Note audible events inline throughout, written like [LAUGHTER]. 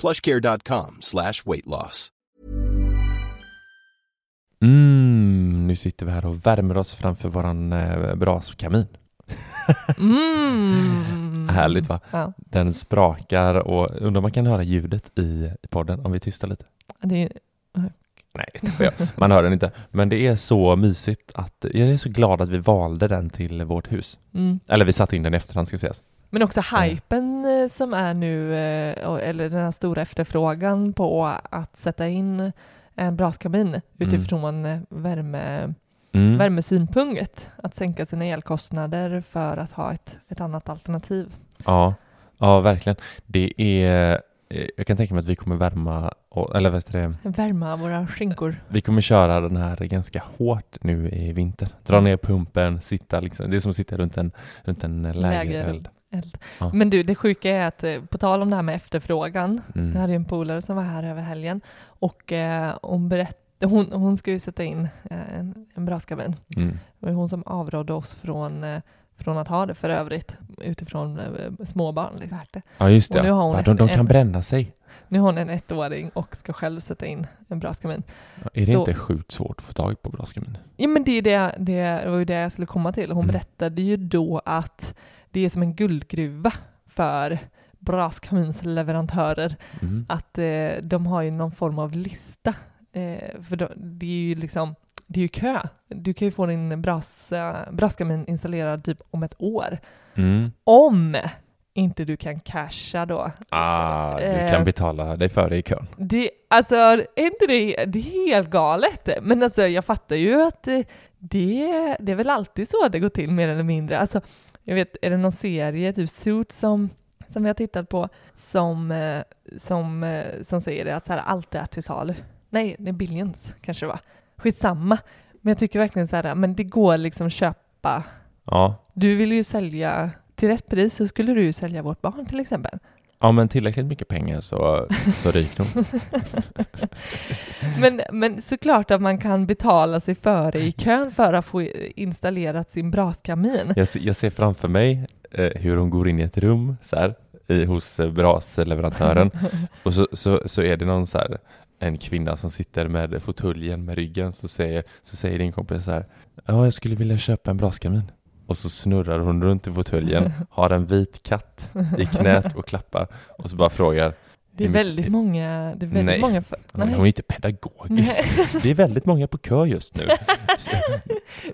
plushcare.com slash weight loss. Mm, nu sitter vi här och värmer oss framför våran eh, braskamin. Mm. [LAUGHS] Härligt va? Ja. Den sprakar och undrar om man kan höra ljudet i podden om vi tystar lite. Det är, Nej, man hör den inte. Men det är så mysigt att jag är så glad att vi valde den till vårt hus. mm. Eller vi satte in den i efterhand ska sägas. Men också hypen eh, som är nu, eh, eller den här stora efterfrågan på att sätta in en braskamin utifrån eh, värme, Mm. värmesynpunkt. Att sänka sina elkostnader för att ha ett, ett annat alternativ. Ja, ja verkligen. Det är, jag kan tänka mig att vi kommer värma, eller vad heter det, Värma våra skinkor. vi kommer köra den här ganska hårt nu i vinter. Dra ner pumpen, sitta liksom, det är som att sitta runt en, runt en lägereld. Eld. Ja. Men du, det sjuka är att eh, på tal om det här med efterfrågan. Mm. Jag hade ju en polare som var här över helgen och eh, hon berättade, hon, hon ska ju sätta in eh, en, en braskamin. Mm. Det var hon som avrådde oss från, eh, från att ha det för övrigt utifrån småbarn. Liksom. Ja just det, ja, de, de en- kan bränna sig. Nu har hon en ettåring och ska själv sätta in en braskamin. Ja, Är det Så- inte sjukt svårt att få tag på braskamin? Ja men det, är det, det, det var ju det jag skulle komma till. Hon Mm. berättade ju då att det är som en guldgruva för braskaminsleverantörer. Mm. Att eh, de har ju någon form av lista. Eh, för då, det är ju liksom, det är ju kö. Du kan ju få din bras, eh, braskamin installerad typ om ett år. Mm. Om inte du kan casha då. Ah, du Eh. kan betala dig före i kön. Det, alltså, är inte det, det är helt galet. Men alltså, jag fattar ju att eh, det, det är väl alltid så det går till mer eller mindre. Alltså, jag vet, är det någon serie, typ Suits, som, som vi har tittat på, som, eh, som, eh, som säger det, att så här, allt är till salu? Nej, det är Billions kanske det var. Skitsamma. Men jag tycker verkligen så här, men det går liksom att köpa. Ja. Du vill ju sälja till rätt pris så skulle du ju sälja vårt barn till exempel. Ja, men tillräckligt mycket pengar så, så ryk nog. [LAUGHS] Men, men såklart att man kan betala sig före i kön för att få installerat sin braskamin. Jag, jag ser framför mig eh, hur hon går in i ett rum så här, i, hos eh, brasleverantören [LAUGHS] och så, så, så är det någon så här, en kvinna som sitter med fåtöljen med ryggen så säger, så säger din kompis så här Ja, jag skulle vilja köpa en braskamin. Och så snurrar hon runt i fåtöljen, [LAUGHS] har en vit katt i knät och klappar och så bara frågar Det är väldigt många... Det är väldigt Nej. många för, Hon är inte pedagogisk. Det är väldigt många på kö just nu. [LAUGHS]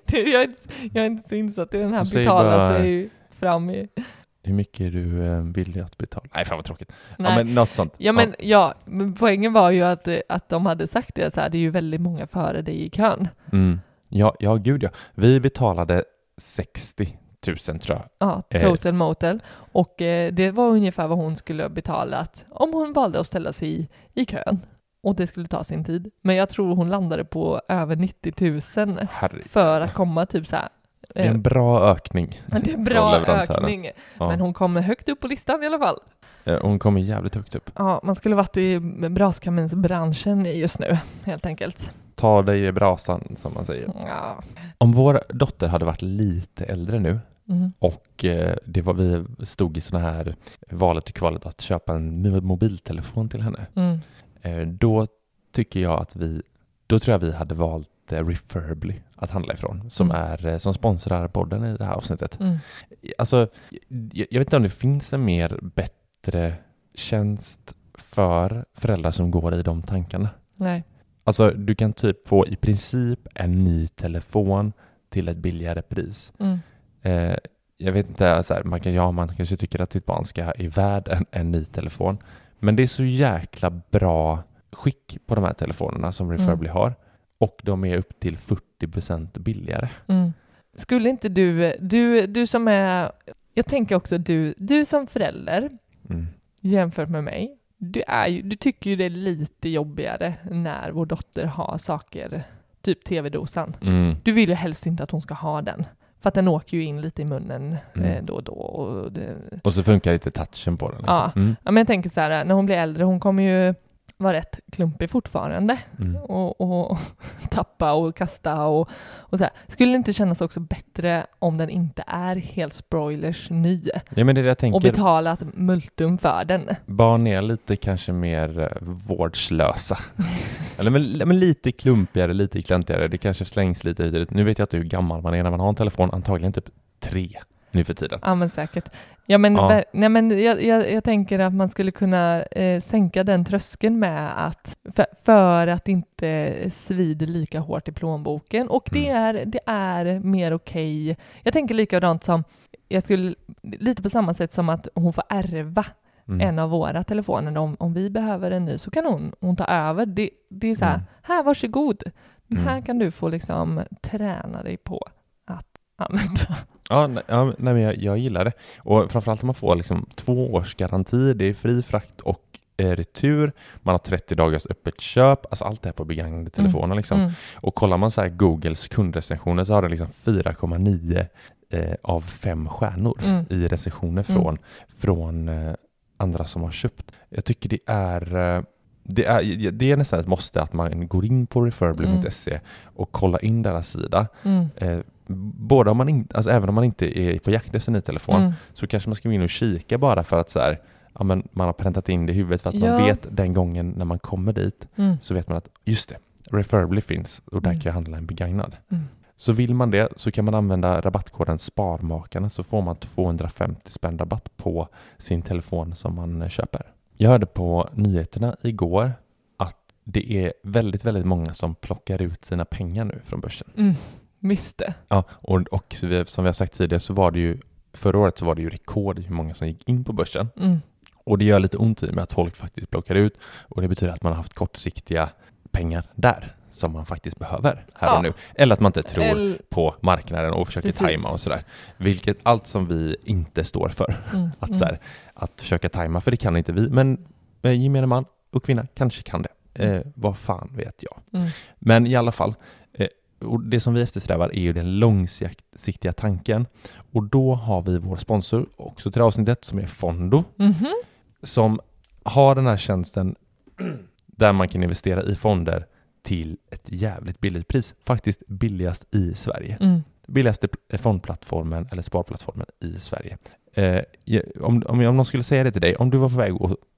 Jag, är inte, jag är inte så insatt i den här betala sig fram i... Hur mycket är du eh, villig att betala? Nej, fan vad tråkigt. Nej. Ja, men något sånt. Ja men, ja, men poängen var ju att, eh, att de hade sagt det så här, det är ju väldigt många före dig i kön. Mm. Ja, ja, gud ja. Vi betalade 60 000 tror jag. Ja, Eh. total motel. Och eh, det var ungefär vad hon skulle ha betalat om hon valde att ställa sig i, i kön. Och det skulle ta sin tid. Men jag tror hon landade på över 90 000 Herregud. för att komma typ så här Det är en bra ökning. Det är en bra ökning, Ja. men hon kommer högt upp på listan i alla fall. Eh, Hon kommer jävligt högt upp. Ja, man skulle varit i braskaminsbranschen just nu, helt enkelt. Ta dig i brasan, som man säger. Ja. Om vår dotter hade varit lite äldre nu Mm. och eh, det var vi stod i sådana här valet och kvalet att köpa en mo- mobiltelefon till henne. Mm. Eh, Då tycker jag att vi, då tror jag vi hade valt Refurbly att handla ifrån, som Mm. är som sponsrar podden i det här avsnittet. Mm. Alltså, jag, jag vet inte om det finns en mer bättre tjänst för föräldrar som går i de tankarna. Nej. Alltså, du kan typ få i princip en ny telefon till ett billigare pris. Mm. Eh, jag vet inte, så här, man, kan, ja, man kanske tycker att ditt barn ska är värd en, en ny telefon. Men det är så jäkla bra skick på de här telefonerna som Refurbly har. Och de är upp till 40% billigare. Mm. Skulle inte du, du, du som är, jag tänker också du, du som förälder jämfört med mig, du, är ju, du tycker ju det är lite jobbigare när vår dotter har saker, typ tv-dosan. Mm. Du vill ju helst inte att hon ska ha den, för att den åker ju in lite i munnen Mm. eh, då och då. Och det, Och så funkar inte touchen på den. Liksom. Ja. Mm. ja, men jag tänker så här, när hon blir äldre, hon kommer ju vara rätt klumpig fortfarande Mm. och, och [LAUGHS] tappa och kasta och, och så här. Skulle det inte kännas också bättre om den inte är helt spoilers ny Ja, men det jag och tänker. betalat multum för den? Barn är lite kanske mer eh, vårdslösa. [LAUGHS] Eller men, men lite klumpigare, lite klantigare. Det kanske slängs lite hit och. Nu vet jag inte hur gammal man är när man har en telefon. Antagligen typ tre nu för tiden. Ja men säkert. Ja men, Ja. nej, men jag, jag, jag tänker att man skulle kunna eh, sänka den tröskeln med att för, för att inte svider lika hårt i plånboken och det, Mm. är, det är mer okej. Jag tänker likadant som, jag skulle, lite på samma sätt som att hon får ärva Mm. en av våra telefoner. Om, om vi behöver en ny så kan hon, hon ta över. Det, det är så här, Mm. här varsågod. Den här Mm. kan du få liksom träna dig på att använda. Ja, nej, ja, nej men jag, jag gillar det. Och framförallt om man får liksom två års garanti, det är fri frakt och eh, retur, man har 30 dagars öppet köp, alltså allt det här på begagnade telefoner liksom. Mm. Och kollar man så Googles kundrecensioner så har den liksom 4,9 eh, av fem stjärnor Mm. i recensioner Mm. från, från eh, andra som har köpt. Jag tycker det är eh, det är, det är nästan ett måste att man går in på refurbly.se och kollar in deras sida. Mm. Både om man in, alltså även om man inte är på jakt efter en ny telefon Mm. så kanske man ska gå in och kika bara för att så här, ja, men man har präntat in det i huvudet för att Ja. man vet den gången när man kommer dit Mm. så vet man att just det, Refurbly finns och där Mm. kan jag handla en begagnad. Mm. Så vill man det så kan man använda rabattkoden SPARMAKARNA så får man 250 spänn rabatt på sin telefon som man eh, köper. Jag hörde på nyheterna igår att det är väldigt, väldigt många som plockar ut sina pengar nu från börsen. Mm. Visst det. Ja, och, och som vi har sagt tidigare så var det ju förra året så var det ju rekord i hur många som gick in på börsen. Mm. Och det gör lite ont i med att folk faktiskt plockar ut och det betyder att man har haft kortsiktiga pengar där som man faktiskt behöver här Ja. och nu. Eller att man inte tror Eller- på marknaden och försöker Precis. tajma och sådär. Vilket allt som vi inte står för. Mm. [LAUGHS] Att, Mm. så här, att försöka tajma, för det kan inte vi. Men eh, gemene man och kvinna kanske kan det. Eh, vad fan vet jag. Mm. Men i alla fall, och det som vi eftersträvar är ju den långsiktiga tanken. Och då har vi vår sponsor också till avsnittet som är Fondo Mhm. som har den här tjänsten [CLEARS THROAT] där man kan investera i fonder till ett jävligt billigt pris. Faktiskt billigast i Sverige. Mm. Billigaste pl- fondplattformen eller sparplattformen i Sverige. Eh, om, om, om någon skulle säga det till dig, om du var på väg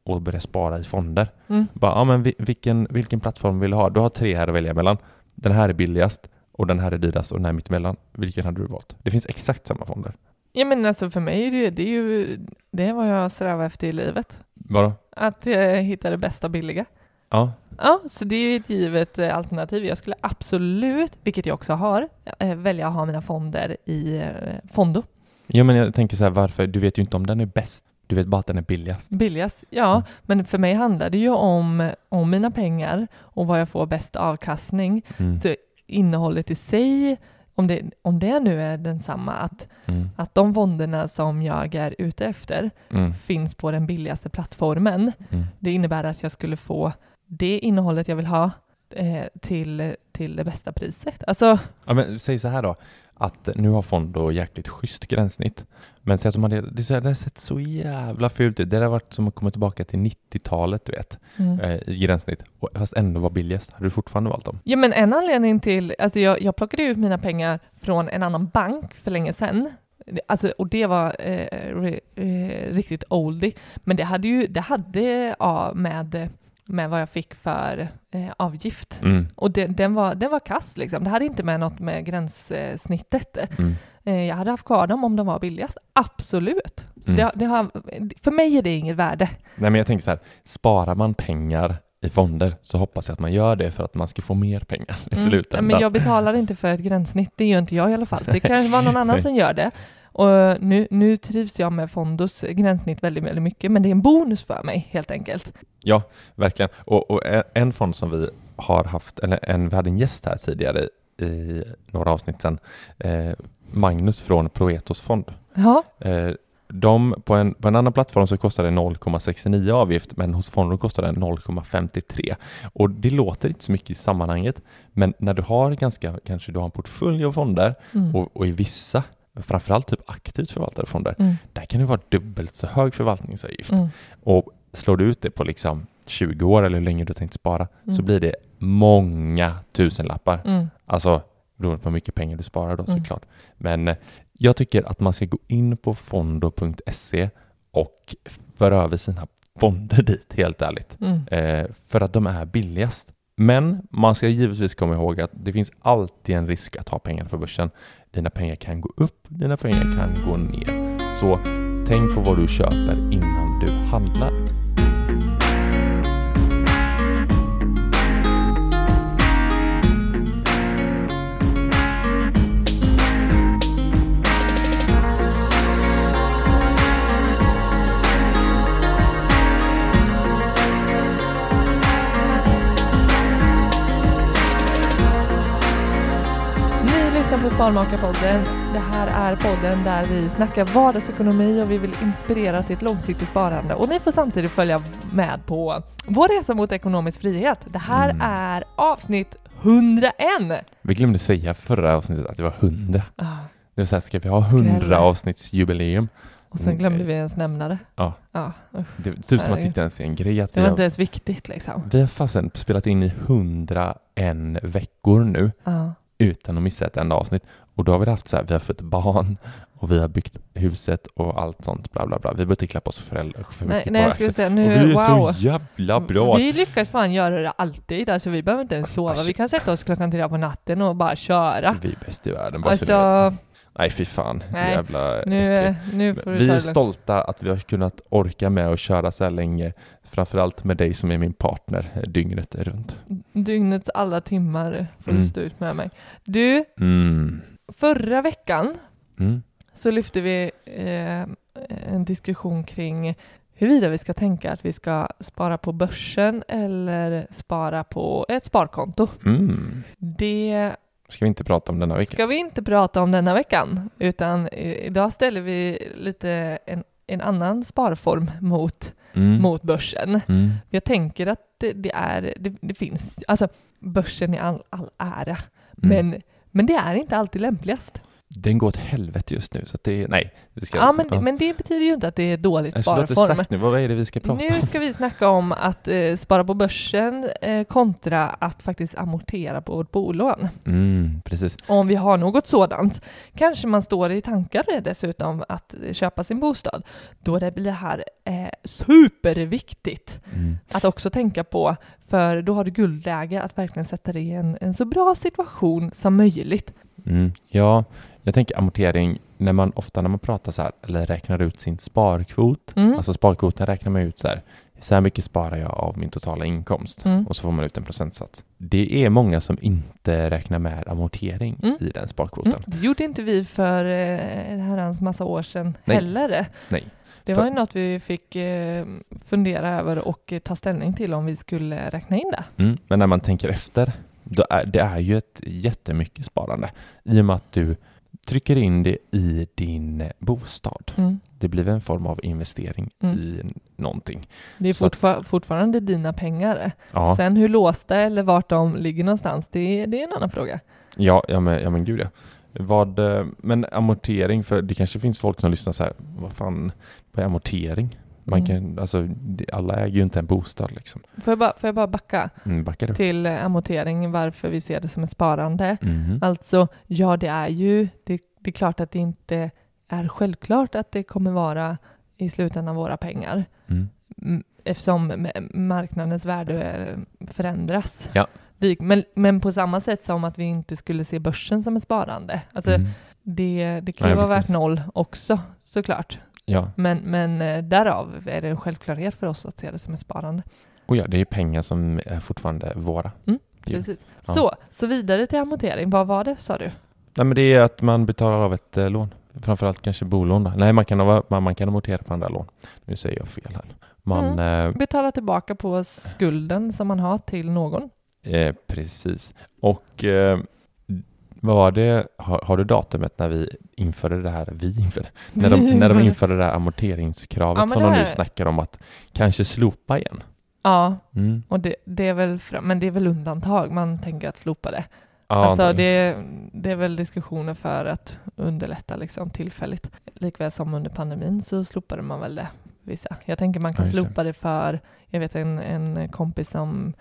att, börja spara i fonder, Mm. bara, ja, men vi- vilken, vilken plattform vill du ha? Du har tre här att välja mellan. Den här är billigast och den här är dyrast och den här är mittemellan. Vilken hade du valt? Det finns exakt samma fonder. Ja men alltså för mig är det, det är ju det är vad jag strävar efter i livet. Vadå? Att eh, hitta det bästa billiga. Ja, Ja, så det är ju ett givet eh, alternativ. Jag skulle absolut, vilket jag också har, eh, välja att ha mina fonder i eh, Fondo. ja men jag tänker så här, varför? Du vet ju inte om den är bäst. Du vet bara att den är billigast. Billigast, ja. Mm. Men för mig handlar det ju om, om mina pengar och vad jag får bäst avkastning. Mm. Så innehållet i sig, om det, om det nu är densamma, att, Mm. att de fonderna som jag är ute efter Mm. finns på den billigaste plattformen. Mm. Det innebär att jag skulle få det innehållet jag vill ha eh, till, till det bästa priset. Alltså, Ja, men säg så här då, att nu har Fondo jäkligt schysst gränssnitt. Men säg att de hade, det, så här, det har sett så jävla fult ut. Det har varit som att komma tillbaka till 90-talet, du vet, Mm. eh, i gränssnitt. Och, fast ändå var billigast. Hade du fortfarande valt dem? Ja men en anledning till, alltså jag, jag plockade ut mina pengar från en annan bank för länge sedan. Alltså, och det var eh, ri- eh, riktigt oldie. Men det hade ju, det hade ja, med, med vad jag fick för eh, avgift. Mm. Och det, den, var, den var kass liksom. Det hade inte med något med gränssnittet. Mm. Eh, jag hade haft kvar dem om de var billigast. Absolut. Så Mm. det, det har, för mig är det inget värde. Nej, men jag tänker så här, sparar man pengar i fonder så hoppas jag att man gör det för att man ska få mer pengar i Mm. slutändan. Men jag betalar inte för ett gränssnitt, det gör inte jag i alla fall. Det kan vara någon annan [LAUGHS] som gör det. Och nu, nu trivs jag med Fondos gränssnitt väldigt, väldigt mycket, men det är en bonus för mig helt enkelt. Ja, verkligen. Och, och en- fond som vi har haft, eller en, vi hade en gäst här tidigare i några avsnitt sedan, eh, Magnus från Proetos fond. Ja, Eh, de, på, en, på en annan plattform så kostar det 0,69 avgift, men hos fonden kostar det 0,53. Och det låter inte så mycket i sammanhanget, men när du har ganska, kanske du har en portfölj av fonder mm. och, och i vissa, framförallt typ aktivt förvaltade fonder, Mm. där kan det vara dubbelt så hög förvaltningsavgift. Mm. Och slår du ut det på liksom 20 år eller hur länge du tänkt spara så Mm. blir det många tusenlappar. Mm. Alltså beroende på hur mycket pengar du sparar då Mm. såklart. Men eh, jag tycker att man ska gå in på fondo.se och föra över sina fonder dit helt ärligt. Mm. Eh, för att de är billigast. Men man ska givetvis komma ihåg att det finns alltid en risk att ha pengar på börsen. Dina pengar kan gå upp, dina pengar kan gå ner. Så tänk på vad du köper innan du handlar. Sparmakarpodden. Det här är podden där vi snackar vardagsekonomi och vi vill inspirera till ett långsiktigt sparande. Och ni får samtidigt följa med på vår resa mot ekonomisk frihet. Det här Mm. är avsnitt 101! Vi glömde säga förra avsnittet att det var 100. Ah, Det vill säga, ska vi ha 100 Skrälle. avsnittsjubileum? och sen glömde vi ens nämna det. Ja. Ja. Det är typ som att det inte ens är en grej att det var inte ens viktigt liksom. vi har fasen spelat in i 101 veckor nu Ja. Utan att missa ett enda avsnitt. Och då har vi haft så här, vi har fått barn och vi har byggt huset och allt sånt bla bla bla. Vi behöver inte klappa oss föräldrar för Nej, mycket nej, på jag skulle säga Och nu, vi är wow. så jävla bra! Vi lyckas fan göra det alltid, alltså vi behöver inte ens sova. Vi kan sätta oss klockan tre på natten och bara köra. Alltså, vi är bäst i världen, bara så. Alltså, Nej fy fan, Nej, jävla nu, äckligt. nu Vi är stolta att vi har kunnat orka med och köra så här länge. Framförallt med dig som är min partner eh, dygnet runt. Dygnets alla timmar får Mm. du stå ut med mig. Du, Mm. förra veckan Mm. så lyfte vi eh, en diskussion kring huruvida vi ska tänka att vi ska spara på börsen eller spara på ett sparkonto. Mm. Det Ska vi inte prata om denna vecka? ska vi inte prata om denna veckan, utan idag ställer vi lite en, en annan sparform mot, Mm. mot börsen. Mm. Jag tänker att det, det är, det, det finns, alltså börsen är all, all ära, Mm. men, men det är inte alltid lämpligast. Den går åt helvete just nu, så att det är... Nej. Vi ska Ja, men, men det betyder ju inte att det är dåligt Alltså, sparform. sagt nu, vad är det vi ska prata Nu om? ska vi snacka om att eh, spara på börsen eh, kontra att faktiskt amortera på vårt bolån. Mm, precis. Om vi har något sådant. Kanske man står i tankar dessutom att köpa sin bostad. Då det blir det här eh, superviktigt Mm. att också tänka på, för då har du guldläge att verkligen sätta dig i en, en så bra situation som möjligt. Mm. Ja, jag tänker amortering, när man ofta när man pratar så här, eller räknar ut sin sparkvot, Mm. alltså sparkvoten räknar man ut så här, så här mycket sparar jag av min totala inkomst Mm. och så får man ut en procentsats. Det är många som inte räknar med amortering Mm. i den sparkvoten. Mm. Det gjorde inte vi för eh, en herrans massa år sedan Nej. heller. Nej. Det var ju något vi fick eh, fundera över och eh, ta ställning till om vi skulle räkna in det. Mm. Men när man tänker efter, är, det är ju ett jättemycket sparande i och med att du trycker in det i din bostad. Mm. Det blir en form av investering Mm. i någonting. Det är Så att- fortfar- fortfarande dina pengar. Ja, Sen hur låsta eller vart de ligger någonstans, det är, det är en annan fråga. ja, ja, men, ja men gud ja. Vad, eh, men amortering, för det kanske finns folk som lyssnar så här, vad fan, vad är amortering? Man Mm. kan, alltså, alla äger ju inte en bostad liksom. Får jag bara, får jag bara backa Mm, backar du? till eh, amortering, varför vi ser det som ett sparande? Mhm. Alltså, ja det är ju, det, det är klart att det inte är självklart att det kommer vara i slutändan våra pengar. Mm. Mm, Eftersom marknadens värde eh, förändras. Ja. Men, men på samma sätt som att vi inte skulle se börsen som ett sparande. Alltså, Mm. det, det kan ju Ja, vara värt precis. noll också såklart. Ja, Men, men eh, därav är det en självklarhet för oss att se det som ett sparande. och ja, det är pengar som är fortfarande våra. Mm, Precis. Ja. Så, så vidare till amortering. Vad var det sa du? Nej men det är att man betalar av ett eh, lån. Framförallt kanske bolån då. Nej man kan, man, man kan amortera på andra lån. Nu säger jag fel här. Man, eh, Betala tillbaka på skulden som man har till någon. eh, precis. Och eh, vad var det, har, har du datumet när vi införde det här, vi införde, när de, när de [LAUGHS] införde det här amorteringskravet Ja, som de nu jag. snackar om att kanske slopa igen? Ja, Mm. och det, det är väl, men det är väl undantag man tänker att slopa det. Ja, alltså det, det är väl diskussioner för att underlätta liksom tillfälligt. Likväl som under pandemin så slopade man väl det vissa. Jag tänker man kan Ja, just det. slopa det för, jag vet en, en kompis som,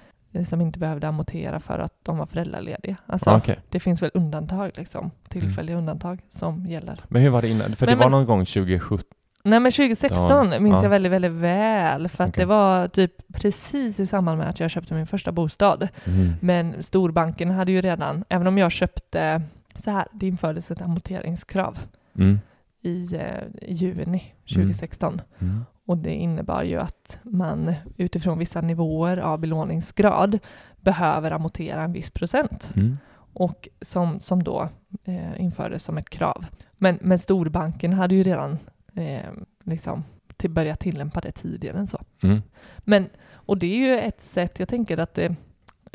som inte behövde amortera för att de var föräldralediga. Alltså Ja, okej. det finns väl undantag liksom, tillfälliga undantag som gäller. Men hur var det innan? För Men- det var men- någon gång 2017. Nej men 2016 Ja, minns ja. jag väldigt, väldigt väl för att Okej. det var typ precis i samband med att jag köpte min första bostad. Mm. Men storbanken hade ju redan, även om jag köpte så här, det infördes ett amorteringskrav Mm. i eh, juni 2016 Mm. Och det innebar ju att man utifrån vissa nivåer av belåningsgrad behöver amortera en viss procent Mm. och som, som då eh, infördes som ett krav. Men, men storbanken hade ju redan eh, liksom till börjat tillämpa det tidigare än så. Mm. Men, och det är ju ett sätt, jag tänker att det,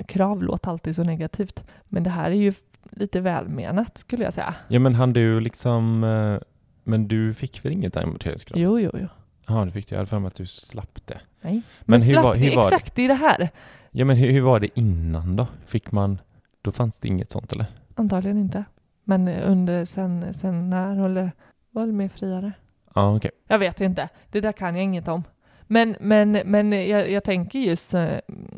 krav låter alltid så negativt, men det här är ju lite välmenat skulle jag säga. Ja men han du liksom, eh, men du fick väl inget amorteringskrav? Jo, jo, jo. Ja, du fick det. Jag hade för mig att du slapp det. Nej. Men Men, hur slapp, var- hur var det? exakt i det här. Ja, men hur, hur var det innan då? Fick man, då fanns det inget sånt eller? Antagligen inte. Men under sen, sen när eller var det mer friare? Ja, okej. Jag vet inte. Det där kan jag inget om. Men, men, men jag, jag tänker just eh,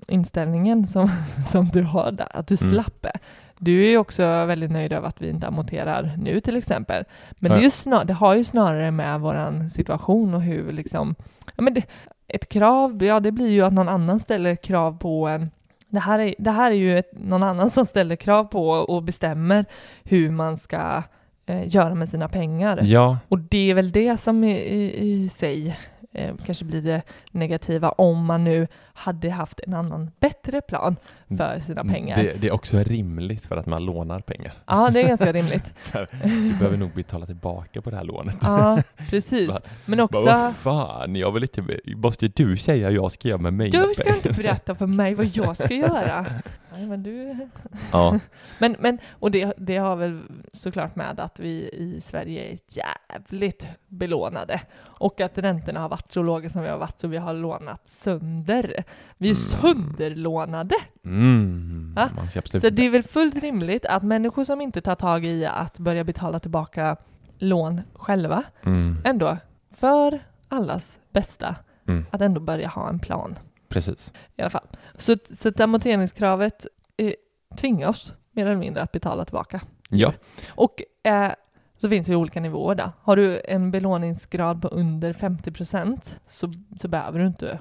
inställningen som, [LAUGHS] som du har där, att du Mm. slapp det. Du är ju också väldigt nöjd över att vi inte amorterar nu till exempel. Men det, är Ja. ju snar, det har ju snarare med vår situation och hur liksom, ja men det, ett krav, ja det blir ju att någon annan ställer krav på en. Det här är, det här är ju ett, någon annan som ställer krav på och bestämmer hur man ska eh, göra med sina pengar. Ja, Och det är väl det som i, i, i sig eh, kanske blir det negativa om man nu hade haft en annan bättre plan för sina pengar. det, det är också rimligt för att man lånar pengar. Ja, det är ganska rimligt. [LAUGHS] Här, du behöver nog betala tillbaka på det här lånet. Ja, [LAUGHS] precis. Bara- Men Bara, också, vad fan, jag vill inte, måste du säga jag ska göra med mina du ska pengar? inte berätta för mig vad jag ska [LAUGHS] göra. Nej, men du... [LAUGHS] Ja, Men, men och det, det har väl såklart med att vi i Sverige är jävligt belånade och att räntorna har varit så låga som vi har varit så vi har lånat sönder. Vi är sönderlånade. mm, man ska absolut Så det är väl fullt rimligt att människor som inte tar tag i att börja betala tillbaka lån själva mm, ändå för allas bästa mm, att ändå börja ha en plan precis. i alla fall. Så, så att amorteringskravet eh, tvingar oss mer eller mindre att betala tillbaka. Ja, Och eh, så finns det ju olika nivåer där. Har du en belåningsgrad på under 50 procent så, så behöver du inte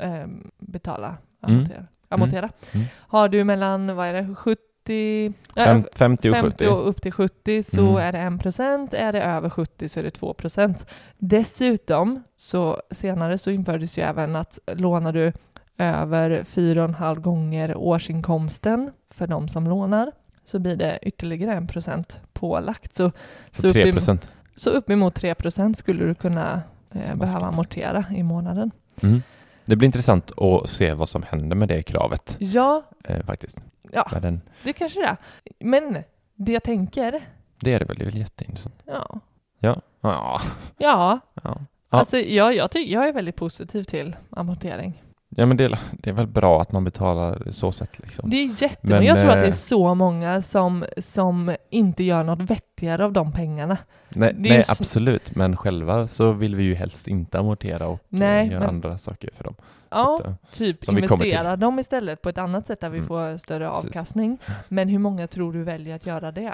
eh, betala Mm. amortera. amortera. Mm. Har du mellan, vad är det, 70, ja, Fem, 50 och 50 70. och upp till 70 så Mm. är det 1 procent, är det över 70 så är det 2 procent. Dessutom så senare så infördes ju även att lånar du över 4,5 gånger årsinkomsten för de som lånar så blir det ytterligare 1 procent pålagt. Så, så Så upp 3 i- procent. så uppemot 3 procent skulle du kunna eh, behöva amortera i månaden. Mm. Det blir intressant att se vad som händer med det kravet Ja, eh, faktiskt. Ja, Med den, det kanske det är. Men det jag tänker, det är det väl, det är väl jätteintressant. ja, Ja. Ja. ja ja. Alltså, ja, jag, ty- jag är väldigt positiv till amortering. Ja men det, är- det är väl bra att man betalar så sätt liksom. Det är jättebra. Men, jag tror att det är eh, så många som, som inte gör något vettigare av de pengarna. Nej, nej så- absolut, men själva så vill vi ju helst inte amortera och Nej, eh, göra men- andra saker för dem. Ja, Så att, eh, typ investera dem istället på ett annat sätt där vi Mm. får större Precis. avkastning. Men hur många tror du väljer att göra det?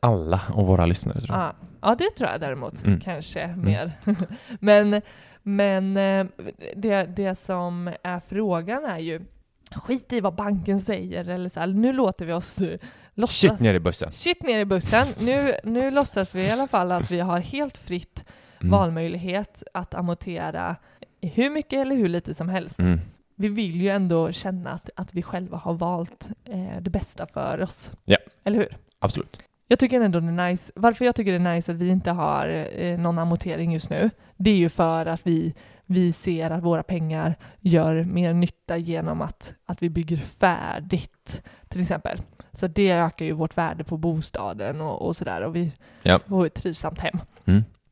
alla och våra lyssnare tror jag. Ja, ja det tror jag däremot Mm. kanske mer. [LAUGHS] men men eh, det, det som är frågan är ju skit i vad banken säger eller så här, nu låter vi oss eh, låtsas. Shit ner i bussen! Shit ner i bussen. Nu, nu låtsas vi i alla fall att vi har helt fritt Mm. valmöjlighet att amortera hur mycket eller hur lite som helst. Mm. Vi vill ju ändå känna att, att vi själva har valt eh, det bästa för oss. Ja. Eller hur? Absolut. Jag tycker ändå det är nice. Varför jag tycker det är nice att vi inte har eh, någon amortering just nu, det är ju för att vi, vi ser att våra pengar gör mer nytta genom att, att vi bygger färdigt, till exempel. Så det ökar ju vårt värde på bostaden och, och sådär och vi Ja. får ett trivsamt hem.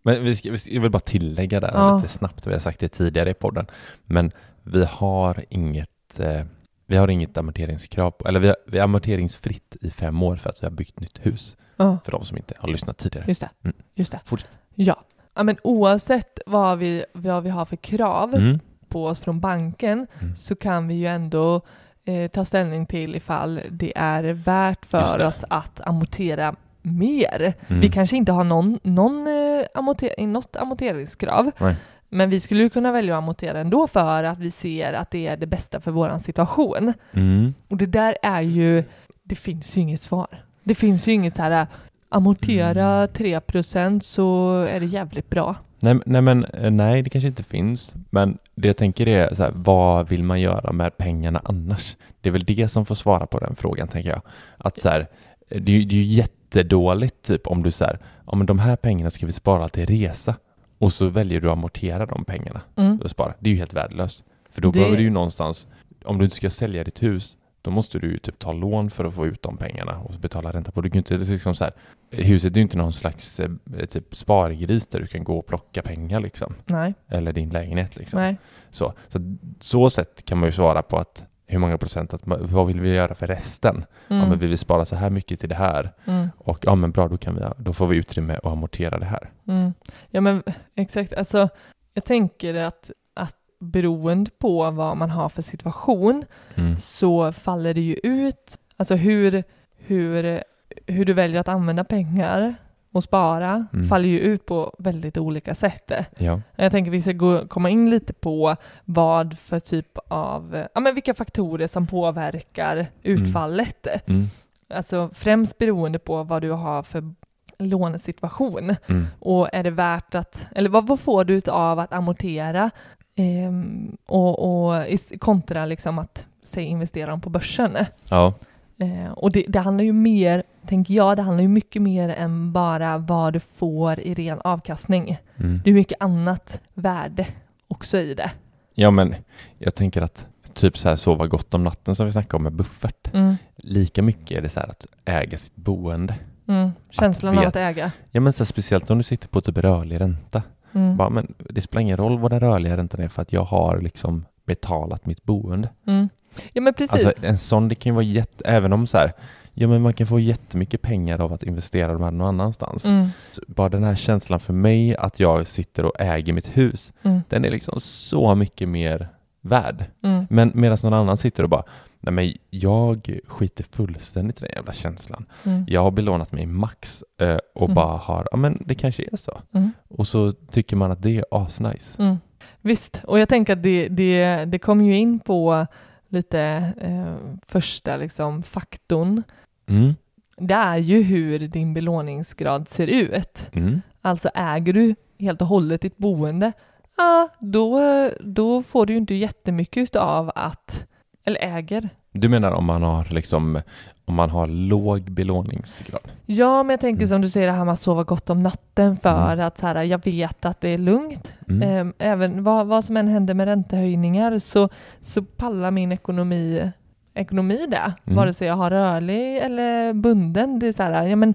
Men vi ska, vi ska, jag vill bara tillägga där Ja. lite snabbt, vi har sagt det tidigare i podden, men vi har inget eh, vi har inget amorteringskrav, på, eller vi, har, vi är amorteringsfritt i fem år för att vi har byggt nytt hus, Ja, för de som inte har lyssnat tidigare. just det. Mm. Just det. Fortsätt. Ja. ja, men oavsett vad vi, vad vi har för krav Mm. på oss från banken Mm. så kan vi ju ändå eh, ta ställning till ifall det är värt för oss att amortera mer. Mm. Vi kanske inte har någon, någon, eh, amorter, något amorteringskrav, Nej. Men vi skulle ju kunna välja att amortera ändå för att vi ser att det är det bästa för vår situation. Mm. Och det där är ju, det finns ju inget svar. Det finns ju inget så här, amortera Mm. 3% så är det jävligt bra. Nej, nej, men eh, nej, det kanske inte finns. Men det jag tänker är så här, vad vill man göra med pengarna annars? Det är väl det som får svara på den frågan, tänker jag. Att så här, det är ju jättedåligt typ om du så här, ja men de här pengarna ska vi spara till resa. Och så väljer du att amortera de pengarna Mm. och spara. Det är ju helt värdelöst. För då Det- behöver du ju någonstans, om du inte ska sälja ditt hus, då måste du ju typ ta lån för att få ut de pengarna och betala ränta på. Du kan inte liksom så här, huset är ju inte någon slags eh, typ spargris där du kan gå och plocka pengar liksom. Nej, Eller din lägenhet liksom. nej. Så, så så sätt kan man ju svara på att hur många procent, att, vad vill vi göra för resten? Ja, Mm. men vill vi spara så här mycket till det här? Mm. Och ja men bra, då, kan vi, då får vi utrymme att amortera det här. Mm. Ja men exakt, alltså jag tänker att, att beroende på vad man har för situation Mm. så faller det ju ut, alltså hur, hur, hur du väljer att använda pengar och spara Mm. faller ju ut på väldigt olika sätt. Ja. Jag tänker vi ska gå, komma in lite på vad för typ av, ja men vilka faktorer som påverkar utfallet. Mm. Alltså främst beroende på vad du har för lånesituation. Mm. Och är det värt att, eller vad, vad får du av att amortera ehm, och, och kontra liksom att säg investera dem på börsen? Ja. Eh, och det, det handlar ju mer, tänker jag, det handlar ju mycket mer än bara vad du får i ren avkastning. Mm. Det är mycket annat värde också i det. ja men jag tänker att typ så här sova gott om natten som vi snackade om med buffert. Mm. Lika mycket är det så här att äga sitt boende. Mm. Känslan av vet- att äga. Ja men så här, speciellt om du sitter på typ rörlig ränta. Mm. Bara, men det spelar ingen roll vad den rörliga räntan är för att jag har liksom betalat mitt boende. Mm. Ja men precis. Alltså en sån, det kan ju vara jätte, även om så här, ja men man kan få jättemycket pengar av att investera de här någon annanstans. mm. Bara den här känslan för mig att jag sitter och äger mitt hus, Mm. den är liksom så mycket mer värd. Mm. Men medan någon annan sitter och bara, nej men jag skiter fullständigt i den jävla känslan. Mm. Jag har belånat mig max eh, och Mm. bara har, ja men det kanske är så. Mm. Och så tycker man att det är asnice. Visst, och jag tänker att det, det, det kommer ju in på lite eh, första liksom, faktorn. Mm. Det är ju hur din belåningsgrad ser ut. Mm. Alltså äger du helt och hållet ditt boende, ja, då, då får du ju inte jättemycket av att, eller äger. Du menar om man har liksom, om man har låg belåningsgrad? Ja, men jag tänker Mm. som du säger det här med att sova gott om natten för Mm. att så här, jag vet att det är lugnt. Mm. Ehm, Även vad, vad som än händer med räntehöjningar så, så pallar min ekonomi, ekonomi det. Mm. Vare sig jag har rörlig eller bunden. Det är så här, ja men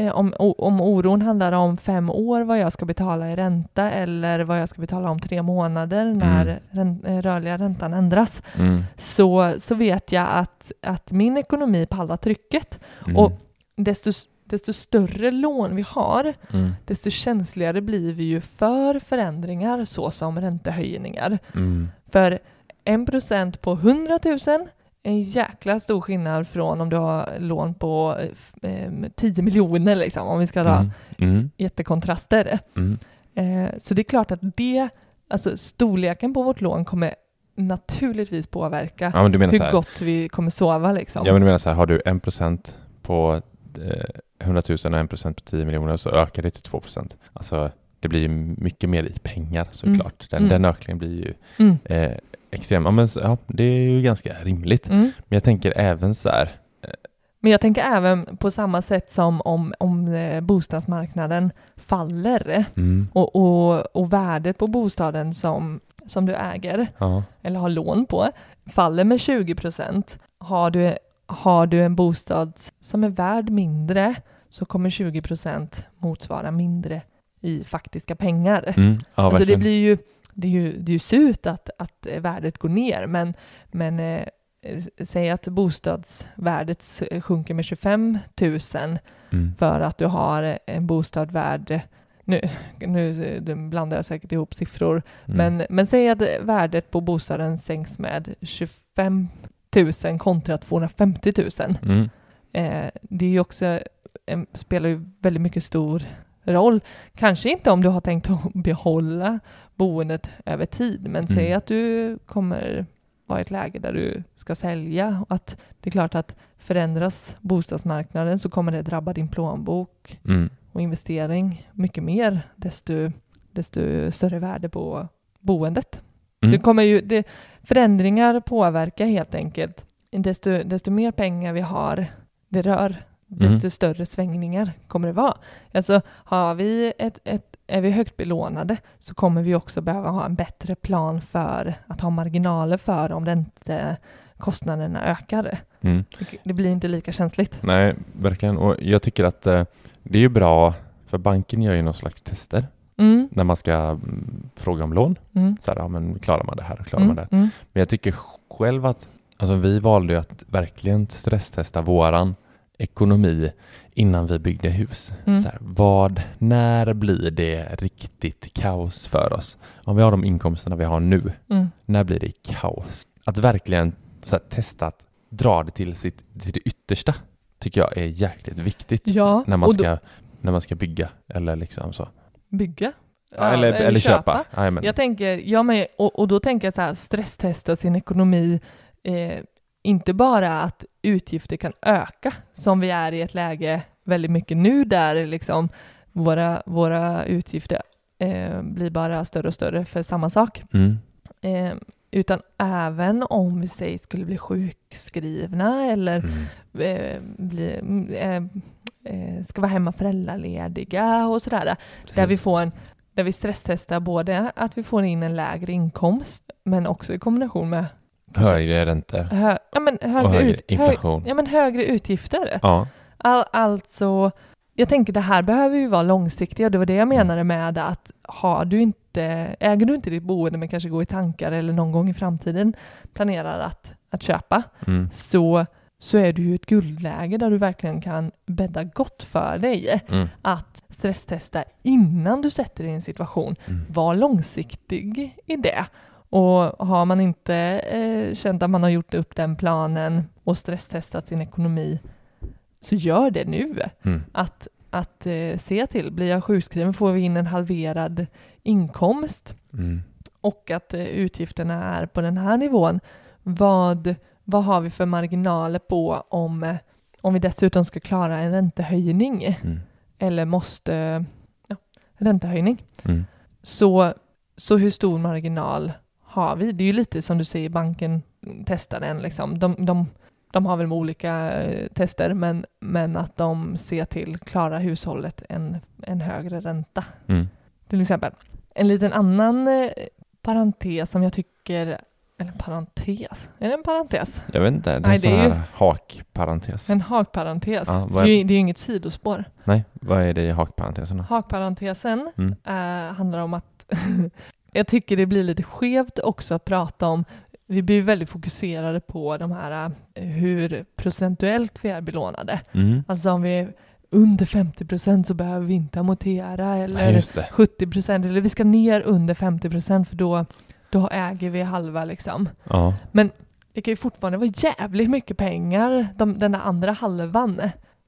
Eh, om, om oron handlar om fem år vad jag ska betala i ränta eller vad jag ska betala om tre månader när Mm. rän, eh, rörliga räntan ändras Mm. så, så vet jag att, att min ekonomi pallar trycket. Mm. Och desto, desto större lån vi har, Mm. desto känsligare blir vi ju för förändringar såsom räntehöjningar. Mm. För en procent på 100 000 är en jäkla stor skillnad från om du har lån på eh, 10 miljoner liksom, om vi ska ta Mm. Mm. jättekontraster. Mm. Eh, så det är klart att det, alltså storleken på vårt lån kommer naturligtvis påverka Ja men du menar hur gott vi kommer sova liksom. ja men du menar så här, har du en procent på eh, 100 000 och en procent på 10 miljoner så ökar det till 2 procent. Alltså det blir mycket mer i pengar såklart. Den, Mm. den ökningen blir ju Mm. eh, extrem. Ja men ja, det är ju ganska rimligt. Mm. Men jag tänker även så här, Men jag tänker även på samma sätt som om, om eh, bostadsmarknaden faller mm, och, och, och värdet på bostaden som, som du äger ja, eller har lån på faller med 20 procent. Har du, har du en bostad som är värd mindre så kommer 20 procent motsvara mindre i faktiska pengar. mm, ja alltså det blir ju, det är ju, det är ju surt att, att eh, värdet går ner, men, men eh, säg att bostadsvärdet s- sjunker med 25 000 mm, för att du har en bostad värd nu, nu eh, blandar jag säkert ihop siffror, mm, men, men säg att värdet på bostaden sänks med 25 000 kontra 250 000. mm, Eh, det är ju också, eh, spelar ju väldigt mycket stor roll. Kanske inte om du har tänkt att [LAUGHS] behålla boendet över tid, men Mm. säg att du kommer vara i ett läge där du ska sälja. och Att det är klart att förändras bostadsmarknaden så kommer det drabba din plånbok mm, och investering mycket mer desto, desto större värde på boendet. mm. Det kommer ju, det, förändringar påverkar helt enkelt. Desto, desto mer pengar vi har det rör, desto Mm. större svängningar kommer det vara. Alltså har vi ett, ett, är vi högt belånade så kommer vi också behöva ha en bättre plan för att ha marginaler för om det inte kostnaderna ökar. Mm. Det, det blir inte lika känsligt. Nej, verkligen. Och jag tycker att eh, det är ju bra, för banken gör ju någon slags tester Mm, när man ska mm, fråga om lån. mm, Så här, ja, men klarar man det här? Klarar man mm, det? mm, Men jag tycker själv att, alltså vi valde ju att verkligen stresstesta våran ekonomi innan vi byggde hus. Mm. Så här, vad, när blir det riktigt kaos för oss? Om vi har de inkomsterna vi har nu, mm. när blir det kaos? Att verkligen så här, testa att dra det till, sitt, till det yttersta tycker jag är jäkligt viktigt Ja, när, man och då- ska, när man ska bygga eller liksom så. Bygga? Ja, eller, eller köpa. Jajamän. Jag tänker, ja, men, och, och då tänker jag så här, stresstesta sin ekonomi, eh, inte bara att utgifter kan öka, som vi är i ett läge väldigt mycket nu där liksom våra, våra utgifter eh, blir bara större och större för samma sak. Mm. Eh, utan även om vi säger skulle bli sjukskrivna eller Mm. eh, bli, eh, eh, ska vara hemma föräldralediga och sådär. Där vi Precis. får en där vi stresstestar både att vi får in en lägre inkomst men också i kombination med Högre räntor hö, ja, men och högre, högre ut, hög, inflation. ja, men högre utgifter. Ja. All, alltså, jag tänker det här behöver ju vara långsiktiga och det var det jag Mm. menade med att har du inte, äger du inte ditt boende men kanske går i tankar eller någon gång i framtiden planerar att, att köpa Mm. så, så är du ju ett guldläge där du verkligen kan bädda gott för dig Mm. att stresstesta innan du sätter dig i en situation. Mm. Var långsiktig i det. Och har man inte eh, känt att man har gjort upp den planen och stresstestat sin ekonomi, så gör det nu. Mm. Att, att eh, se till, blir jag sjukskriven får vi in en halverad inkomst Mm. och att eh, utgifterna är på den här nivån. Vad, vad har vi för marginaler på om, eh, om vi dessutom ska klara en räntehöjning Mm. eller måste, ja, räntehöjning. Mm. Så, så hur stor marginal har vi? Det är ju lite som du säger, banken testar den liksom. De, de, de har väl med olika eh, tester, men, men att de ser till, klara hushållet en, en högre ränta Mm. till exempel. En liten annan eh, parentes som jag tycker, eller parentes, är det en parentes? Jag vet inte, det är Nej, en sån det är ju- här hakparentes. En hakparentes. Ja, vad det, är är- ju, det är ju inget sidospår. Nej, vad är det i hakparentesen då? Hakparentesen Mm. eh, handlar om att [LAUGHS] jag tycker det blir lite skevt också att prata om vi blir väldigt fokuserade på de här eh, hur procentuellt vi är belånade. Mm. Alltså om vi är under 50 procent så behöver vi inte amortera eller Nej, just det. 70 procent eller vi ska ner under 50 procent för då, då äger vi halva liksom. Ja. Det kan ju fortfarande vara jävligt mycket pengar de, den där andra halvan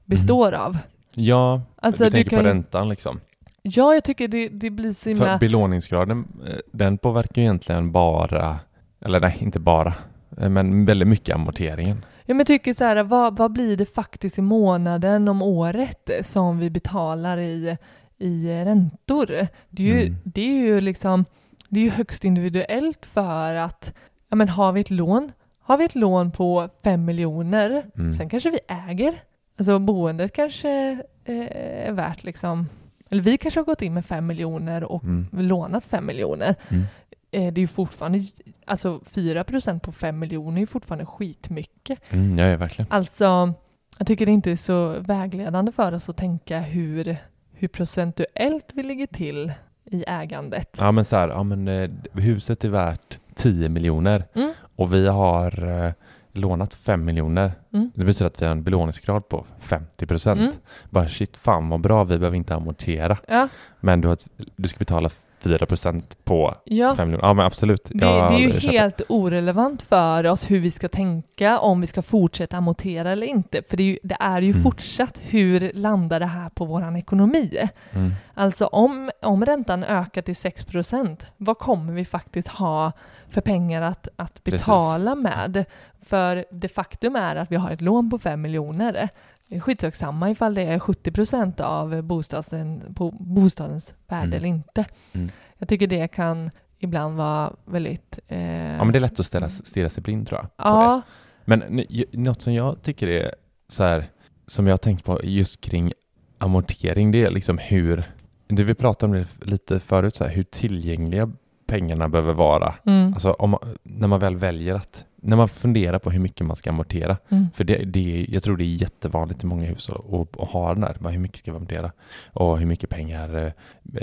består av. Ja, Alltså, du du tänker kan på ju- räntan liksom. Ja, jag tycker det, det blir så himla... För belåningsgraden, eh, den påverkar ju egentligen bara, eller nej, inte bara, eh, men väldigt mycket amorteringen. Ja, men jag tycker så här, vad, vad blir det faktiskt i månaden om året som vi betalar i, i räntor? Det är, ju, Mm. det är ju liksom, det är ju högst individuellt för att, ja men har vi ett lån, har vi ett lån på fem miljoner, Mm. sen kanske vi äger, alltså boendet kanske eh, är värt liksom, eller vi kanske har gått in med fem miljoner och Mm. lånat fem miljoner. Mm. Eh, det är ju fortfarande, alltså 4% på fem miljoner är ju fortfarande skitmycket. Mm, ja, ja, verkligen. Alltså, jag tycker det inte är så vägledande för oss att tänka hur, hur procentuellt vi ligger till i ägandet. Ja men så här, ja men eh, huset är värt 10 miljoner Mm. och vi har eh, lånat 5 miljoner. Mm. Det betyder att vi har en belåningsgrad på 50 procent. Mm. Bara shit, fan vad bra, vi behöver inte amortera. Ja, Men du, har, du ska betala 4 procent på ja. 5 miljoner. Ja men absolut. Det, det är ju köper. helt orelevant för oss hur vi ska tänka om vi ska fortsätta amortera eller inte. För det är ju, det är ju Mm. fortsatt hur landar det här på vår ekonomi? Mm. Alltså om, om räntan ökar till 6% vad kommer vi faktiskt ha för pengar att, att Precis. betala med? För det faktum är att vi har ett lån på 5 miljoner. Skitsamma ifall det är 70% av bostaden, på bostadens värde Mm. eller inte. Mm. Jag tycker det kan ibland vara väldigt... Eh, Ja men det är lätt att ställa, stirra sig blind tror jag. Ja, Men något som jag tycker är så här, som jag har tänkt på just kring amortering, det är liksom hur, det vi pratade om det lite förut, så här, hur tillgängliga pengarna behöver vara. mm, Alltså om, när man väl väljer att, när man funderar på hur mycket man ska amortera, mm, för det, det, jag tror det är jättevanligt i många hushåll att, ha den bara hur mycket ska vi amortera? Och hur mycket pengar eh,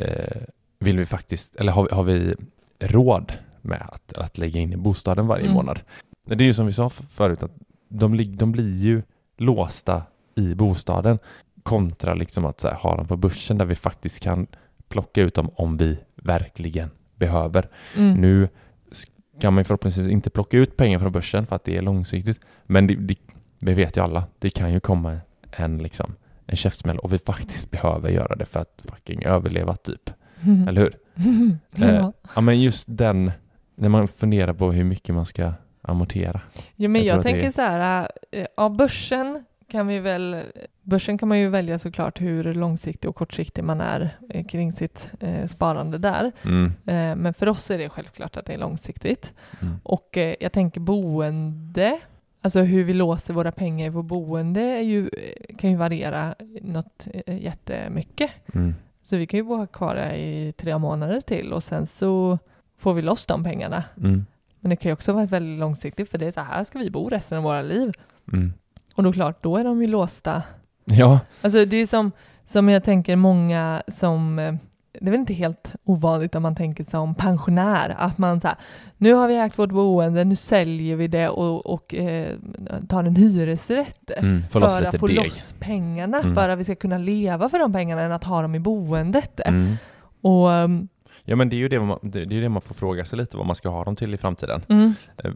eh, vill vi faktiskt, eller har, vi- har vi råd med att, att lägga in i bostaden varje Mm. månad? Det är ju som vi sa förut, att de, de blir ju låsta i bostaden kontra liksom att här, ha dem på börsen där vi faktiskt kan plocka ut dem om vi verkligen behöver. mm. Nu ska man förhoppningsvis inte plocka ut pengar från börsen för att det är långsiktigt. Men det, det, vi vet ju alla, det kan ju komma en, liksom, en käftsmäll och vi faktiskt [LAUGHS] behöver göra det för att fucking överleva typ. Mm. [LAUGHS] Eller hur? [LAUGHS] ja. Eh, ja men just den, när man funderar på hur mycket man ska amortera. Jo, men Jag jag, det tänker är- så här, ja, börsen kan vi väl, börsen kan man ju välja såklart hur långsiktig och kortsiktig man är eh, kring sitt eh, sparande där. Mm. Eh, men för oss är det självklart att det är långsiktigt. Mm. Och eh, jag tänker boende, alltså hur vi låser våra pengar i vår boende är ju, eh, kan ju variera något eh, jättemycket. Mm. Så vi kan ju vara kvar i tre månader till och sen så får vi loss de pengarna. Mm. Men det kan ju också vara väldigt långsiktigt för det är så här ska vi bo resten av våra liv. Och då klart, då är de ju låsta. Ja, Alltså det är som, som jag tänker många som, eh, det är väl inte helt ovanligt om man tänker som pensionär, att man så här, nu har vi ägt vårt boende, nu säljer vi det och, och eh, tar en hyresrätt. mm. för att få deg. loss pengarna, Mm. för att vi ska kunna leva för de pengarna än att ha dem i boendet. Mm. Och, um, Ja men det är ju det man, det, det är det man får fråga sig lite vad man ska ha dem till i framtiden. Mm. Eh,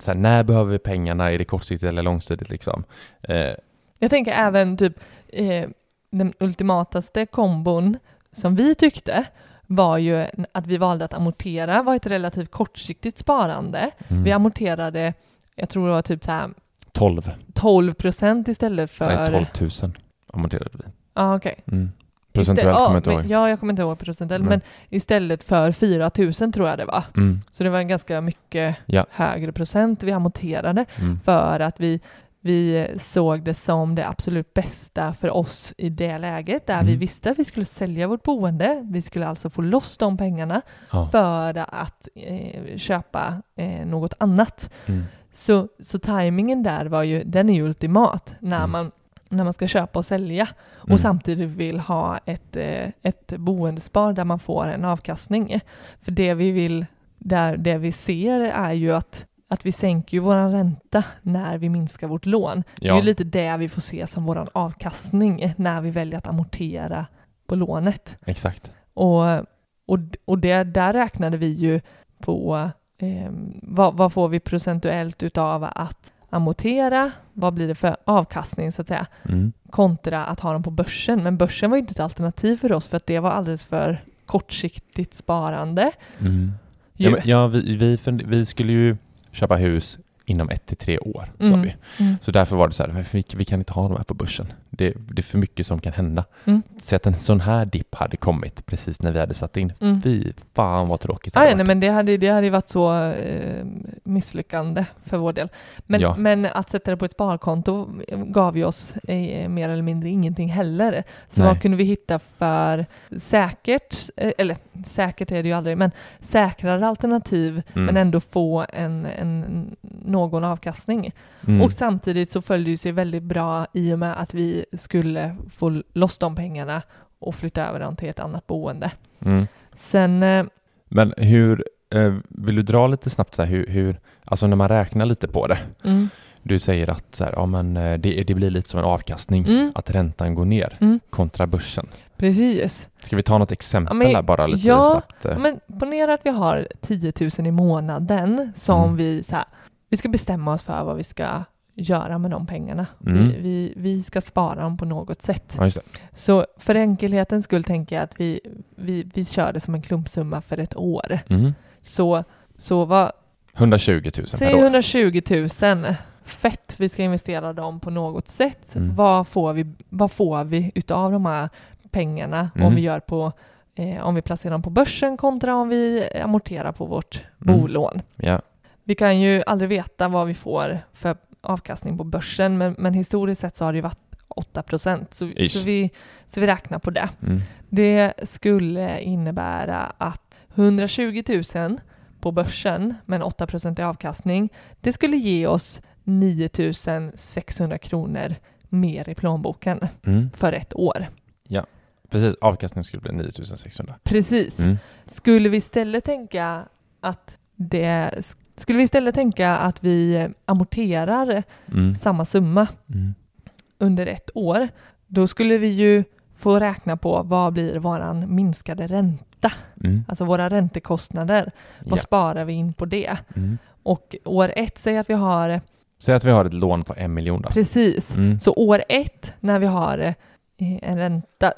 Så här, när behöver vi pengarna? Är det kortsiktigt eller långsiktigt liksom? Eh, Jag tänker även typ eh, den ultimataste kombon som vi tyckte var ju att vi valde att amortera, var ett relativt kortsiktigt sparande. mm. Vi amorterade, jag tror det var typ så här 12, 12 procent istället för... nej 12 000 amorterade vi. Ja, okej. Mm. Procentuellt ja, kommer jag inte men- ihåg. Ja, jag kommer inte ihåg procentuellt, Men- men istället för 4 000 tror jag det var. Mm. Så det var en ganska mycket Ja. högre procent vi amorterade Mm. för att vi, vi såg det som det absolut bästa för oss i det läget där vi Mm. visste att vi skulle sälja vårt boende. Vi skulle alltså få loss de pengarna Ja. för att eh, köpa eh, något annat. Mm. Så, så tajmingen där var ju, den är ju ultimat när, Mm. man, när man ska köpa och sälja och Mm. samtidigt vill ha ett, eh, ett boendespar där man får en avkastning. För det vi vill, där det vi ser är ju att, att vi sänker ju vår ränta när vi minskar vårt lån. Det är Ja. ju lite det vi får se som vår avkastning när vi väljer att amortera på lånet. Exakt. Och, och, och det, där räknade vi ju på eh, vad, vad får vi procentuellt utav att amortera, vad blir det för avkastning så att säga, Mm. kontra att ha dem på börsen. Men börsen var ju inte ett alternativ för oss för att det var alldeles för kortsiktigt sparande. Mm. Ja, men, ja vi, vi, vi skulle ju köpa hus inom ett till tre år, sa Mm. vi. Mm. Så därför var det så här, vi, vi kan inte ha de här på börsen. Det, det är för mycket som kan hända. Mm. Så att en sån här dipp hade kommit precis när vi hade satt in. Mm. Fy fan vad tråkigt det Ah, nej, men det hade, det hade ju varit så eh, misslyckande för vår del. Men, Ja. men att sätta det på ett sparkonto gav ju oss eh, mer eller mindre ingenting heller. Så Nej. vad kunde vi hitta för säkert, eh, eller säkert är det ju aldrig, men säkrare alternativ Mm. men ändå få en, en, någon avkastning. Mm. Och samtidigt så följde det sig väldigt bra i och med att vi skulle få loss de pengarna och flytta över dem till ett annat boende. Mm. Sen eh, Men hur, eh, vill du dra lite snabbt så här, hur, hur, alltså när man räknar lite på det. mm, Du säger att så här, ja, men eh, det, det blir lite som en avkastning, Mm. att räntan går ner Mm. kontra börsen. Precis. Ska vi ta något exempel Ja, men- här bara lite ja, snabbt? eh? Men ponera att vi har 10 000 i månaden som Mm. vi så här, vi ska bestämma oss för vad vi ska göra med de pengarna. Mm. Vi, vi, vi ska spara dem på något sätt. Ja. Så för enkelhetens skull tänker jag att vi, vi, vi kör det som en klumpsumma för ett år. Mm. Så, så vad, 120 000 säg per år. 120 000, fett, vi ska investera dem på något sätt. Mm. Vad, får vi, vad får vi utav de här pengarna om Mm. vi gör på eh, om vi placerar dem på börsen kontra om vi amorterar på vårt Mm. bolån. Ja. Vi kan ju aldrig veta vad vi får för avkastning på börsen, men, men historiskt sett så har det ju varit 8 procent, så, så, vi, så vi räknar på det. Mm. Det skulle innebära att 120 000 på börsen med en 8 i avkastning, det skulle ge oss 9 600 kronor mer i plånboken Mm. för ett år. Precis, avkastningen skulle bli 9600. Precis. Mm. Skulle vi istället tänka att det skulle vi istället tänka att vi amorterar Mm. samma summa Mm. under ett år, då skulle vi ju få räkna på vad blir våran minskade ränta, Mm. alltså våra räntekostnader. Vad Ja. sparar vi in på det? Mm. Och år ett, säg att vi har Säg att vi har ett lån på en miljon då. precis, Mm. så år ett när vi har eh, en ränta,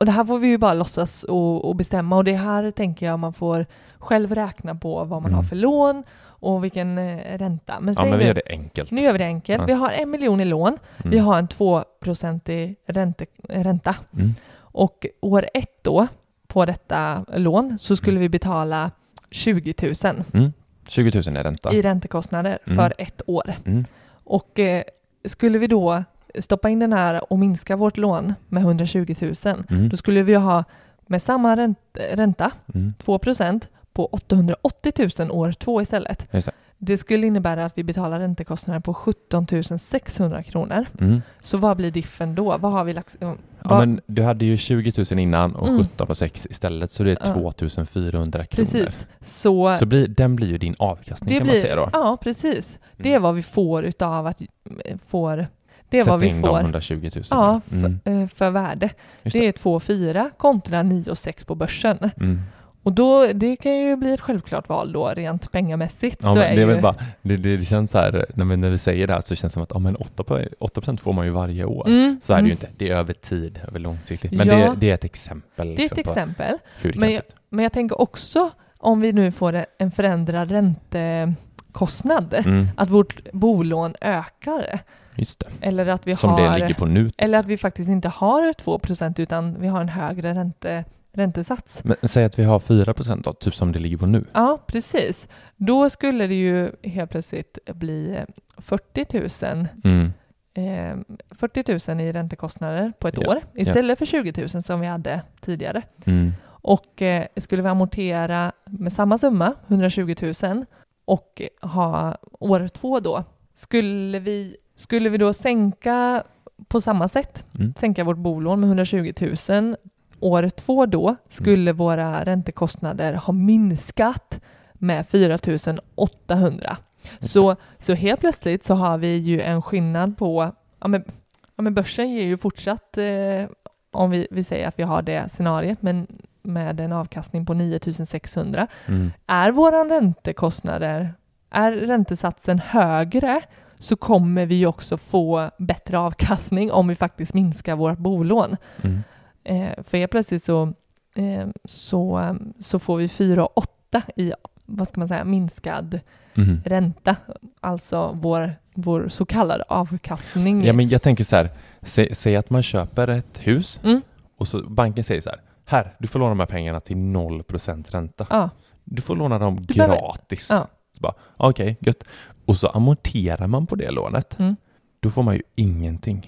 och det här får vi ju bara låtsas och, och bestämma och det här tänker jag man får själv räkna på vad man Mm. har för lån och vilken eh, ränta. Men, Ja, men vi nu, gör det enkelt. nu gör vi det enkelt. Ja. Vi har en miljon i lån, Mm. vi har en 2-procentig ränte, ränta Mm. och år ett då på detta lån så skulle vi betala 20 000 Mm. 20 000 är ränta. i räntekostnader Mm. för ett år. Mm. Och eh, skulle vi då stoppa in den här och minska vårt lån med 120 000, Mm. då skulle vi ha med samma ränt, ränta, Mm. 2 på 880 000 år två istället. Det. Det skulle innebära att vi betalar räntekostnader på 17 600 kronor. Mm. Så vad blir diffen då? Vad har vi lagt... Ja, vad- men du hade ju 20 000 innan och Mm. 17 och 6 istället, så det är Ja. 2400 kronor. Precis. Så, Så blir, den blir ju din avkastning det kan blir, man säga då. Ja, precis. Det är Mm. vad vi får utav att... eh, Får, det är Sätta vad vi in de får 120 000. ja, Mm. eh, för värde. Just Det är 2,4 kontra 9,6 på börsen. Mm. Och då, det kan ju bli ett självklart val då, rent pengamässigt. Ja, så är det, är ju, bara, det, det, det känns så här, när vi, när vi säger det här så känns det som att ja, men 8%, 8 får man ju varje år. Mm, Så är det mm. ju inte, det är över tid, över långsiktigt. Men Ja. det, det är ett exempel. Det är liksom ett på exempel. Hur det Men kan jag, men jag tänker också, om vi nu får en förändrad räntekostnad, Mm, att vårt bolån ökar. just det. Eller att vi Som har... det ligger på nu. Eller att vi faktiskt inte har 2% utan vi har en högre ränte, räntesats. Men säg att vi har 4% då, typ som det ligger på nu. Ja, precis. Då skulle det ju helt plötsligt bli eh, 40 000, Mm. eh, 40 000 i räntekostnader på ett Ja, år istället för 20 000 som vi hade tidigare. Mm. Och eh, skulle vi amortera med samma summa, 120 000, och ha år två då, skulle vi, skulle vi då sänka på samma sätt, Mm. sänka vårt bolån med 120 000, år två då skulle våra räntekostnader ha minskat med 4 800. Så, så helt plötsligt så har vi ju en skillnad på, ja men, ja men börsen ger ju fortsatt, eh, om vi, vi säger att vi har det scenariet, men med en avkastning på 9600. Mm. Är våra räntekostnader, är räntesatsen högre så kommer vi ju också få bättre avkastning om vi faktiskt minskar vårt bolån. Mm. Eh, för helt plötsligt så, eh, så, så får vi 4,8 i vad ska man säga, minskad Mm. ränta, alltså vår, vår så kallade avkastning. Ja, men jag tänker så här, sä, säg att man köper ett hus Mm. och så banken säger så här, här, du får låna de här pengarna till 0% ränta. Ja, Du får låna dem Du behöver- gratis. Ja. Så bara, okej, gött. Och så amorterar man på det lånet. Mm. Då får man ju ingenting.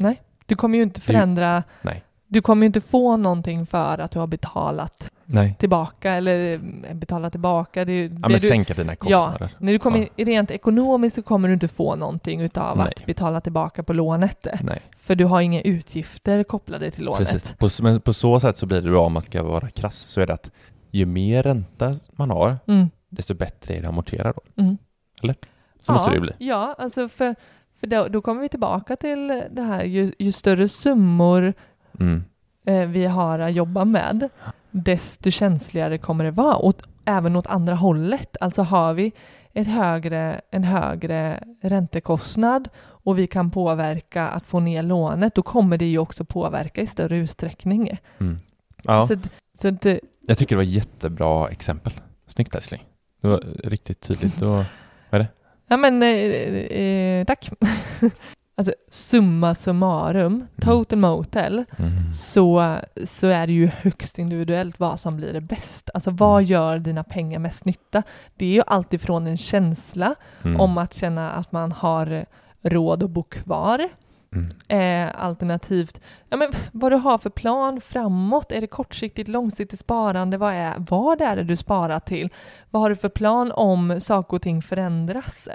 du kommer ju inte är ju- förändra, Nej. Du kommer ju inte få någonting för att du har betalat Nej. tillbaka eller eh, betalat tillbaka. Det, är Ja, det men du, sänka dina kostnader. När du kommer Ja. rent ekonomiskt så kommer du inte få någonting utav Nej. att betala tillbaka på lånet. Nej, För du har inga utgifter kopplade till lånet. precis. På, men på så sätt så blir det då, om man ska vara krass, så är det att ju mer ränta man har, Mm. desto bättre är det att amortera då. Mm. Så måste det ju bli. Ja, alltså för, för då, då kommer vi tillbaka till det här, ju, ju större summor Mm. eh, vi har att jobba med, desto känsligare kommer det vara. Och även åt andra hållet. Alltså har vi ett högre, en högre räntekostnad och vi kan påverka att få ner lånet, då kommer det ju också påverka i större utsträckning. Mm. Ja, Så, så att, eh, jag tycker det var jättebra exempel. Snyggt älskling. Det var riktigt tydligt och ja men eh, eh, tack. [LAUGHS] alltså summa summarum, total motel, mm. så, så är det ju högst individuellt vad som blir det bäst. Alltså vad Mm. gör dina pengar mest nytta? Det är ju alltifrån en känsla Mm. om att känna att man har råd att bo kvar. Mm. Eh, alternativt, ja, men vad du har för plan framåt. Är det kortsiktigt, långsiktigt sparande? Vad är, vad är det du sparar till? Vad har du för plan om saker och ting förändras?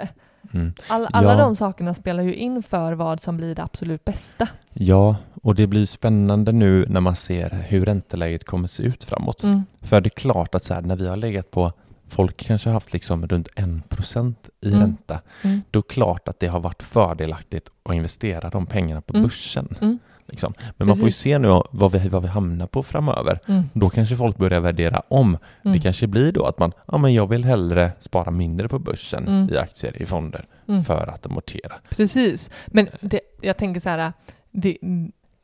Mm. All, alla Ja. de sakerna spelar ju in för vad som blir det absolut bästa. Ja, och det blir spännande nu när man ser hur ränteläget kommer se ut framåt. Mm. För det är klart att så här, när vi har legat på, folk kanske har haft liksom runt 1% i Mm. ränta, Mm. då är det klart att det har varit fördelaktigt att investera de pengarna på Mm. börsen. Liksom. Men man får ju Precis. se nu vad vi, vad vi hamnar på framöver. Mm. Då kanske folk börjar värdera om. Mm. Det kanske blir då att man, ja men jag vill hellre spara mindre på börsen Mm. i aktier, i fonder, Mm. för att amortera. Precis, men det, jag tänker så här, det,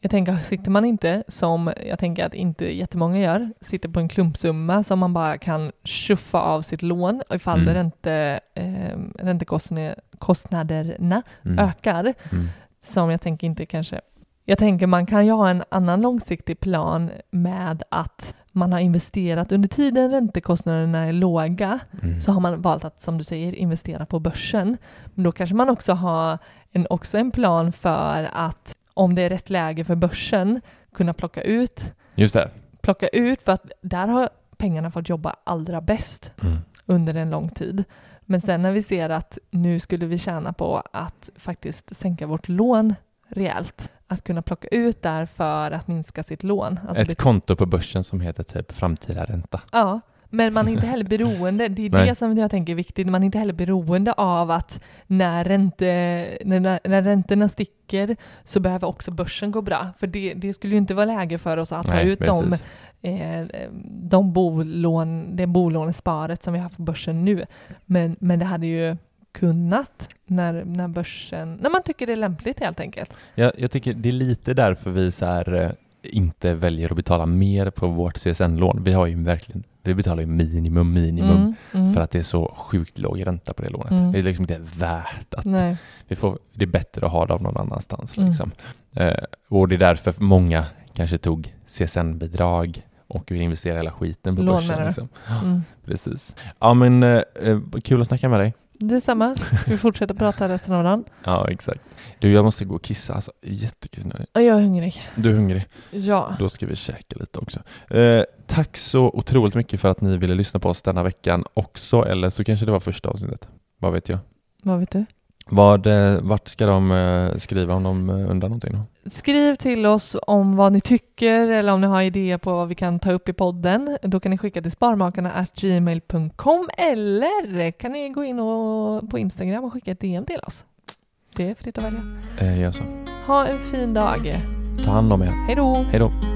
jag tänker sitter man inte som, jag tänker att inte jättemånga gör, sitter på en klumpsumma som man bara kan tjuffa av sitt lån ifall Mm. ränte, eh, räntekostnaderna Mm. ökar, Mm. som jag tänker inte kanske, jag tänker man kan ju ha en annan långsiktig plan med att man har investerat under tiden räntekostnaderna är låga Mm. så har man valt att, som du säger, investera på börsen. Men då kanske man också har en, också en plan för att om det är rätt läge för börsen kunna plocka ut, Just det. plocka ut för att där har pengarna fått jobba allra bäst Mm. under en lång tid. Men sen när vi ser att nu skulle vi tjäna på att faktiskt sänka vårt lån rejält, att kunna plocka ut där för att minska sitt lån. Alltså Ett det- konto på börsen som heter typ framtida ränta. Ja, Men man är inte [LAUGHS] heller beroende, det är Nej. det som jag tänker är viktigt, man är inte heller beroende av att när, ränte, när, när räntorna sticker så behöver också börsen gå bra. För det, det skulle ju inte vara läge för oss att ta Nej, ut de, eh, de bolån, det bolånesparet som vi har på börsen nu. Men, men det hade ju kunnat när, när börsen, när man tycker det är lämpligt helt enkelt. Jag, jag tycker det är lite därför vi så här, eh, inte väljer att betala mer på vårt CSN-lån. Vi har ju verkligen, vi betalar ju minimum, minimum Mm, mm. för att det är så sjukt låg ränta på det lånet. Mm. Det är liksom inte värt att Nej. vi får, det är bättre att ha dem någon annanstans. Mm. Liksom. Eh, och det är därför många kanske tog CSN-bidrag och vill investera hela skiten på Lån börsen. Liksom. Mm. Precis. Ja men eh, eh, kul att snacka med dig. Detsamma. Ska [LAUGHS] vi fortsätta prata resten av dagen? Ja exakt. Du jag måste gå och kissa alltså. Jättekissnödig. Ja, Jag är hungrig. Du är hungrig? Ja. Då ska vi käka lite också. Eh, tack så otroligt mycket för att ni ville lyssna på oss denna veckan också, eller så kanske det var första avsnittet. Vad vet jag? Vad vet du? Vad, eh, vart ska de eh, skriva om de eh, undrar någonting? Skriv till oss om vad ni tycker eller om ni har idéer på vad vi kan ta upp i podden. Då kan ni skicka till sparmakarna.gmail.com eller kan ni gå in och, på Instagram och skicka ett DM till oss. Det är fritt att välja. Eh, gör så. Ha en fin dag. Ta hand om er. Hej då! Hej då.